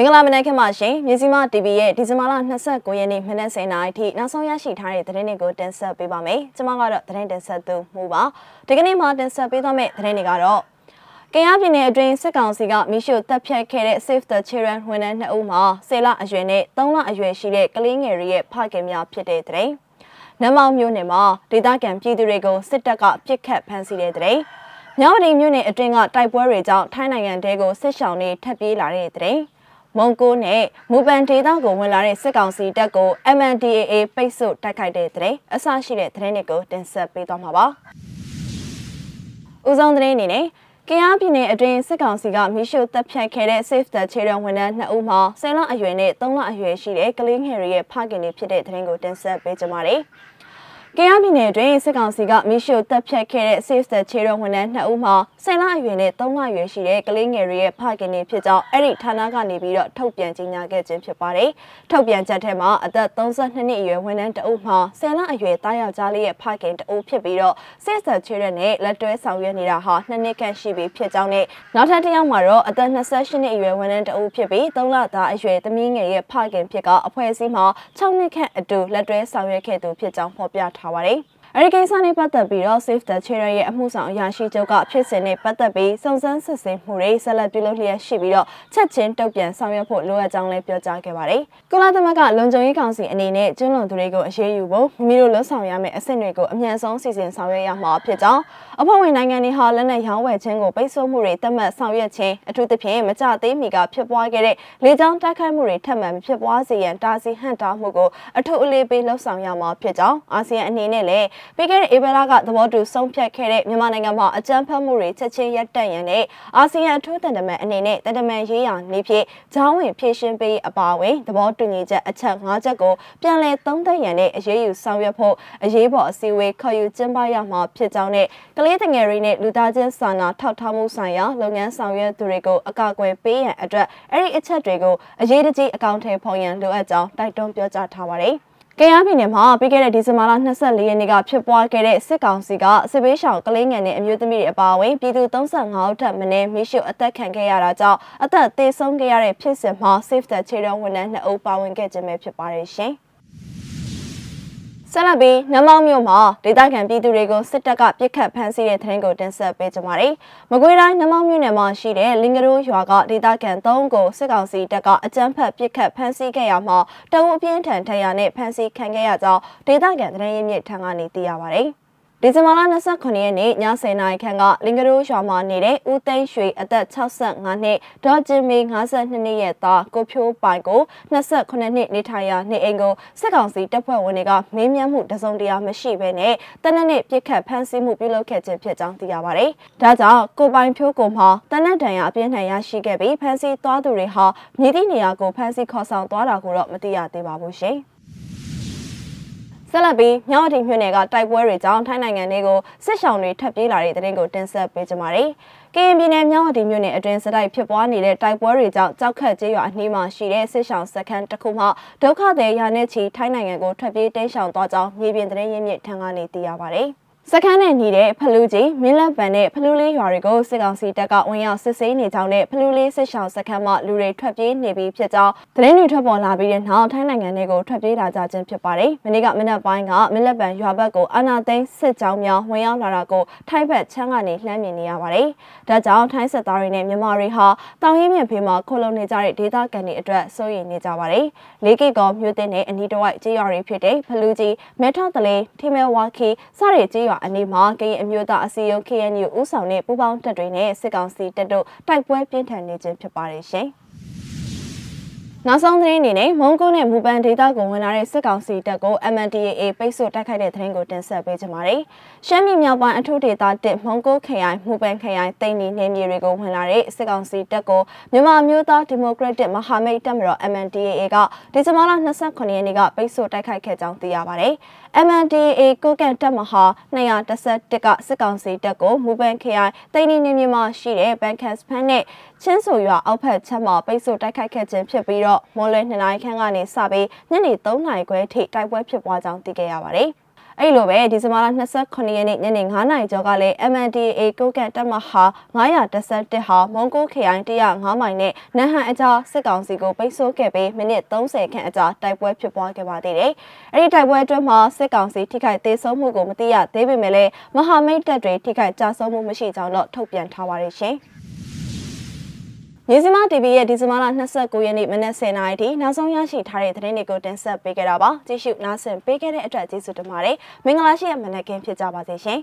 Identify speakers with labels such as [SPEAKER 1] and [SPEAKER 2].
[SPEAKER 1] မင်္ဂလာမနက်ခင်းပါရှင်မြစီမ TV ရဲ့ဒီဇင်ဘာလ29ရက်နေ့မနက်10:00နာရီထိနောက်ဆုံးရရှိထားတဲ့သတင်းတွေကိုတင်ဆက်ပေးပါမယ်ကျွန်မကတော့သတင်းတင်ဆက်သူမှုပါဒီကနေ့မှာတင်ဆက်ပေးသွားမယ့်သတင်းတွေကတော့ကယားပြည်နယ်အတွင်းစစ်ကောင်စီကမိရှုတပ်ဖြတ်ခဲ့တဲ့ Save the Children ဝန်ထမ်း2ဦးမှာ10လအရွယ်နဲ့3လအရွယ်ရှိတဲ့ကလေးငယ်တွေရဲ့ဖခင်များဖြစ်တဲ့တဲ့နမောင်မျိုးနယ်မှာဒေသခံပြည်သူတွေကိုစစ်တပ်ကပြစ်ခတ်ဖမ်းဆီးတဲ့တဲ့မြဝတီမြို့နယ်အတွင်းကတိုက်ပွဲတွေကြောင့်ထိုင်းနိုင်ငံတဲကိုစစ်ရှောင်းတွေထပ်ပြေးလာတဲ့တဲ့ မုံကိုနဲ့မူပန်ဒေသကိုဝင်လာတဲ့စစ်ကောင်စီတပ်ကို MNDAA ပိတ်ဆို့တိုက်ခိုက်တဲ့တဲ့အဆရှိတဲ့သတင်းတွေကိုတင်ဆက်ပေးသွားမှာပါ။ဦးဆောင်သတင်းအနေနဲ့ကယားပြည်နယ်အတွင်းစစ်ကောင်စီကမိရှုတပ်ဖြတ်ခဲ့တဲ့ Save the Children ဝန်ထမ်း2ဦးမှာ10လအရွယ်နဲ့3လအရွယ်ရှိတဲ့ကလေးငယ်တွေရဲ့ဖခင်တွေဖြစ်တဲ့သတင်းကိုတင်ဆက်ပေးကြပါမယ်။ ကယားပြည်နယ်တွင်စစ်ကောင်စီကမိရှုတပ်ဖြတ်ခဲ့တဲ့ Save the Children ဝန်ထမ်း2ဦးမှာ10လအရွယ်နဲ့3လအရွယ်ရှိတဲ့ကလေးငယ်တွေရဲ့ဖခင်တွေဖြစ်ကြောင်းအဲ့ဒီဌာနကနေပြီးတော့ထုတ်ပြန်ကြေညာခဲ့ခြင်းဖြစ်ပါတယ်။ထုတ်ပြန်ချက်ထဲမှာအသက်32နှစ်အရွယ်ဝန်ထမ်း2ဦးမှာ10လအရွယ်တားယောက်ျားလေးရဲ့ဖခင်2ဦးဖြစ်ပြီးတော့ Save the Children နဲ့လက်တွဲဆောင်ရွက်နေတာဟာ2နှစ်ခန့်ရှိပြီဖြစ်ကြောင်းနဲ့နောက်ထပ်တစ်ယောက်မှာတော့အသက်28နှစ်အရွယ်ဝန်ထမ်း2ဦးဖြစ်ပြီး3လသားအရွယ်သမီးငယ်ရဲ့ဖခင်ဖြစ်ကအဖွဲ့အစည်းမှာ6နှစ်ခန့်အတူလက်တွဲဆောင်ရွက်ခဲ့သူဖြစ်ကြောင်းဖော်ပြထားပါတယ်။ အဲဒီကိစ္စနဲ့ပတ်သက်ပြီးတော့ Save the Children ရဲ့အမှုဆောင်အရာရှိချုပ်ကဖြစ်စဉ်နဲ့ပတ်သက်ပြီးစုံစမ်းစစ်ဆေးမှုတွေဆက်လက်ပြုလုပ်လျက်ရှိပြီးတော့ချက်ချင်းတုံ့ပြန်ဆောင်ရွက်ဖို့လိုအပ်ကြောင်းလည်းပြောကြားခဲ့ပါတယ်။ကုလသမဂ္ဂလုံခြုံရေးကောင်စီအနေနဲ့ကျွလွန်သူတွေကိုအရေးယူဖို့မိမိတို့လှုပ်ဆောင်ရမယ့်အဆင့်တွေကိုအမြန်ဆုံးစီစဉ်ဆောင်ရွက်ရမှာဖြစ်ကြောင်းအဖွဲ့ဝင်နိုင်ငံတွေဟာလက်နက်ရောင်းဝယ်ခြင်းကိုပိတ်ဆို့မှုတွေတတ်မှတ်ဆောင်ရွက်ခြင်းအထူးသဖြင့်မကြသေးမီကဖြစ်ပွားခဲ့တဲ့လေကြောင်းတိုက်ခိုက်မှုတွေထပ်မံဖြစ်ပွားစေရန်တားဆီးဟန့်တားမှုကိုအထူးအလေးပေးလှုပ်ဆောင်ရမှာဖြစ်ကြောင်းအာဆီယံအနေနဲ့လည်းပြီးခဲ့တဲ့ဧပြီလကသဘောတူဆုံးဖြတ်ခဲ့တဲ့မြန်မာနိုင်ငံမှာအကြမ်းဖက်မှုတွေချက်ချင်းရပ်တန့်ရန်နဲ့အာဆီယံအထူးတန်တမန်အနေနဲ့တန်တမန်ရေးရာနေဖြင့်ဂျောင်းဝင်ဖြည့်ရှင်းပေးအပါအဝင်သဘောတူညီချက်အချက်၅ချက်ကိုပြန်လည်သုံးသပ်ရန်နဲ့အရေးယူဆောင်ရွက်ဖို့အရေးပေါ်အစည်းအဝေးခေါ်ယူကျင်းပရမှာဖြစ်ကြောင်းနဲ့ကလေးငယ်တွေနဲ့လူသားချင်းစာနာထောက်ထားမှုဆိုင်ရာလုပ်ငန်းဆောင်ရွက်သူတွေကိုအကာအကွယ်ပေးရန်အတွက်အဲ့ဒီအချက်တွေကိုအရေးတကြီးအကောင့်ထဲဖော်ရန်လိုအပ်ကြောင်းတိုက်တွန်းပြောကြားထားပါတယ်။ ကယားပြည်နယ်မှာပြီးခဲ့တဲ့ဒီဇင်ဘာလ24ရက်နေ့ကဖြစ်ပွားခဲ့တဲ့စစ်ကောင်စီကစစ်ဘေးရှောင်ကလေးငယ်နဲ့အမျိုးသမီးတွေအပါအဝင်ပြည်သူ35ဦးထပ်မင်းမိရှုအသက်ခံခဲ့ရတာကြောင့်အသက်သေဆုံးခဲ့ရတဲ့ဖြစ်စဉ်မှာ Save the Children ဝန်ထမ်း2ဦးပါဝင်ခဲ့ခြင်းပဲဖြစ်ပါတယ်ရှင်။ ဆက်လက်ပြီးနမောင်မြို့မှာဒေသခံပြည်သူတွေကိုစစ်တပ်ကပြစ်ခတ်ဖမ်းဆီးတဲ့သတင်းကိုတင်ဆက်ပေးကြပါမယ်။မကွေးတိုင်းနမောင်မြို့နယ်မှာရှိတဲ့လင်္ကရိုးရွာကဒေသခံ၃ကိုစစ်ကောင်စီတပ်ကအကြမ်းဖက်ပြစ်ခတ်ဖမ်းဆီးခဲ့ရမှာတအုပ်အပြင်းထန်ထရနဲ့ဖမ်းဆီးခံခဲ့ရကြောင်းဒေသခံသတင်းရင်းမြစ်ထံကနေသိရပါဗျ။ ဒီဇင်ဘာလ29ရက်နေ့ည10:00နာရီခန့်ကလင်္ကရိုးရွာမှာနေတဲ့ဦးသိန်းရွှေအသက်65နှစ်ဒေါ်ကျင်မီ52နှစ်ရဲ့သားကိုဖြိုးပိုင်ကို28နှစ်နေထိုင်ရာနေအိမ်ကိုစစ်ကောင်စီတပ်ဖွဲ့ဝင်တွေကမင်းမြတ်မှုတစုံတရာမရှိဘဲနဲ့တနက်နေ့ပြစ်ခတ်ဖမ်းဆီးမှုပြုလုပ်ခဲ့ခြင်းဖြစ်ကြောင်းသိရပါတယ်။ဒါကြောင့်ကိုပိုင်ဖြိုးကိုမှတနက်တန်ရအပြင်းထန်ရရှိခဲ့ပြီးဖမ်းဆီးသွားသူတွေဟာမြည်သည့်နေရာကိုဖမ်းဆီးခေါ်ဆောင်သွားတာကိုတော့မသိရသေးပါဘူးရှင်။ ဆက်လက်ပြီးမြောက်အထီမြို့နယ်ကတိုက်ပွဲတွေကြောင့်ထိုင်းနိုင်ငံတွေကိုစစ်ရှောင်တွေထပ်ပြေးလာတဲ့တဲ့တင်ကိုတင်ဆက်ပေးကြပါမယ်။ကရင်ပြည်နယ်မြောက်အထီမြို့နယ်အတွင်းစတိုက်ဖြစ်ပွားနေတဲ့တိုက်ပွဲတွေကြောင့်ကြောက်ခတ်ကျေးရွာအနီးမှာရှိတဲ့စစ်ရှောင်စခန်းတစ်ခုမှဒုက္ခသည်ရာနဲ့ချီထိုင်းနိုင်ငံကိုထွက်ပြေးတိမ်းရှောင်သွားကြောင်းမြေပြင်သတင်းရင်းမြစ်ထံကနေသိရပါဗျ။ စခန်းနဲ့ညီတဲ့ဖလူးကြီးမင်းလက်ပံနဲ့ဖလူးလေးရွာတွေကိုစစ်ကောင်စီတပ်ကဝင်ရောက်စစ်ဆေးနေကြောင်းနဲ့ဖလူးလေးစစ်ရှောင်းစခန်းမှာလူတွေထွက်ပြေးနေပြီးဖြစ်ကြောင်းသတင်းတွေထွက်ပေါ်လာပြီးတဲ့နောက်ထိုင်းနိုင်ငံတွေကိုထွက်ပြေးလာကြခြင်းဖြစ်ပါတယ်။မနေ့ကမနက်ပိုင်းကမင်းလက်ပံရွာဘက်ကိုအာနာသိန်းစစ်ကြောင်းများဝင်ရောက်လာတာကိုထိုင်းဘက်ချမ်းကနေလှမ်းမြင်နေရပါတယ်။ဒါကြောင့်ထိုင်းစစ်သားတွေနဲ့မြန်မာတွေဟာတောင်ရင်းမြစ်ဖေးမှာခိုလုံနေကြတဲ့ဒေသခံတွေအတွက်စိုးရိမ်နေကြပါတယ်။လေးကိကောမြို့တင်တဲ့အနီးတစ်ဝိုက်ကြေးရွာတွေဖြစ်တဲ့ဖလူးကြီးမဲထောက်တလေးထီမဲဝါခီစတဲ့ကြေးရွာအနီးမှာကရင်အမျိုးသားအစည်းအရုံး KNU ဦးဆောင်တဲ့ပူးပေါင်းတပ်တွေနဲ့စစ်ကောင်စီတပ်တို့တိုက်ပွဲပြင်းထန်နေခြင်းဖြစ်ပါတယ်ရှင်။ နောက်ဆုံးသတင်းအနေနဲ့မုံကိုနဲ့မူပန်ဒေတာကိုဝင်လာတဲ့စစ်ကောင်စီတပ်ကို MNDAA ပိတ်ဆို့တိုက်ခိုက်တဲ့သတင်းကိုတင်ဆက်ပေးကြပါမယ်။ရှမ်းပြည်မြောက်ပိုင်းအထူးဒေသတစ်မုံကိုခရိုင်မူပန်ခရိုင်တိန်နီနယ်မြေတွေကိုဝင်လာတဲ့စစ်ကောင်စီတပ်ကိုမြန်မာမျိုးသားဒီမိုကရက်တစ်မဟာမိတ်တပ်မတော် MNDAA ကဒီဇင်ဘာလ29ရက်နေ့ကပိတ်ဆို့တိုက်ခိုက်ခဲ့ကြောင်းသိရပါတယ်။ MNDAA ကိုကန်တပ်မဟာ211ကစစ်ကောင်စီတပ်ကိုမူပန်ခရိုင်တိန်နီနယ်မြေမှာရှိတဲ့ဘန်ကတ်စဖန်နဲ့ချင်းဆိုရွာအောက်ဖက်ချက်မှာပိတ်ဆို့တိုက်ခိုက်ခဲ့ခြင်းဖြစ်ပြီးတော့မော်လွဲ2နိုင်ခန့်ကနေစပြီးညနေ3နိုင်ခွဲထိတိုက်ပွဲဖြစ်ပွားကြောင်းသိခဲ့ရပါတယ်။အဲ့လိုပဲဒီဇင်ဘာလ29ရက်နေ့ညနေ9:00နာရီကျော်ကလည်း MNDAA ကိုကန့်တပ်မဟာ911ဟာမုံကိုခရိုင်105မိုင်နဲ့နဟန်အကြားစစ်ကောင်စီကိုပိတ်ဆို့ခဲ့ပြီးမိနစ်30ခန့်အကြာတိုက်ပွဲဖြစ်ပွားခဲ့ပါသေးတယ်။အဲ့ဒီတိုက်ပွဲအတွင်းမှာစစ်ကောင်စီထိခိုက်သေးဆုံးမှုကိုမသိရသေးပေမဲ့လည်းမဟာမိတ်တပ်တွေထိခိုက်ကြဆုံးမှုမရှိကြောင်းတော့ထုတ်ပြန်ထားပါတယ်ရှင်။ မြေစီမ TV ရဲ့ဒီဇင်ဘာလ29ရက်နေ့မနက်10:00နာရီထိနောက်ဆုံးရရှိထားတဲ့သတင်းတွေကိုတင်ဆက်ပေးခဲ့တာပါကြည့်ရှုနားဆင်ပေးခဲ့တဲ့အတွက်ကျေးဇူးတင်ပါတယ်မင်္ဂလာရှိတဲ့မနက်ခင်းဖြစ်ကြပါစေရှင်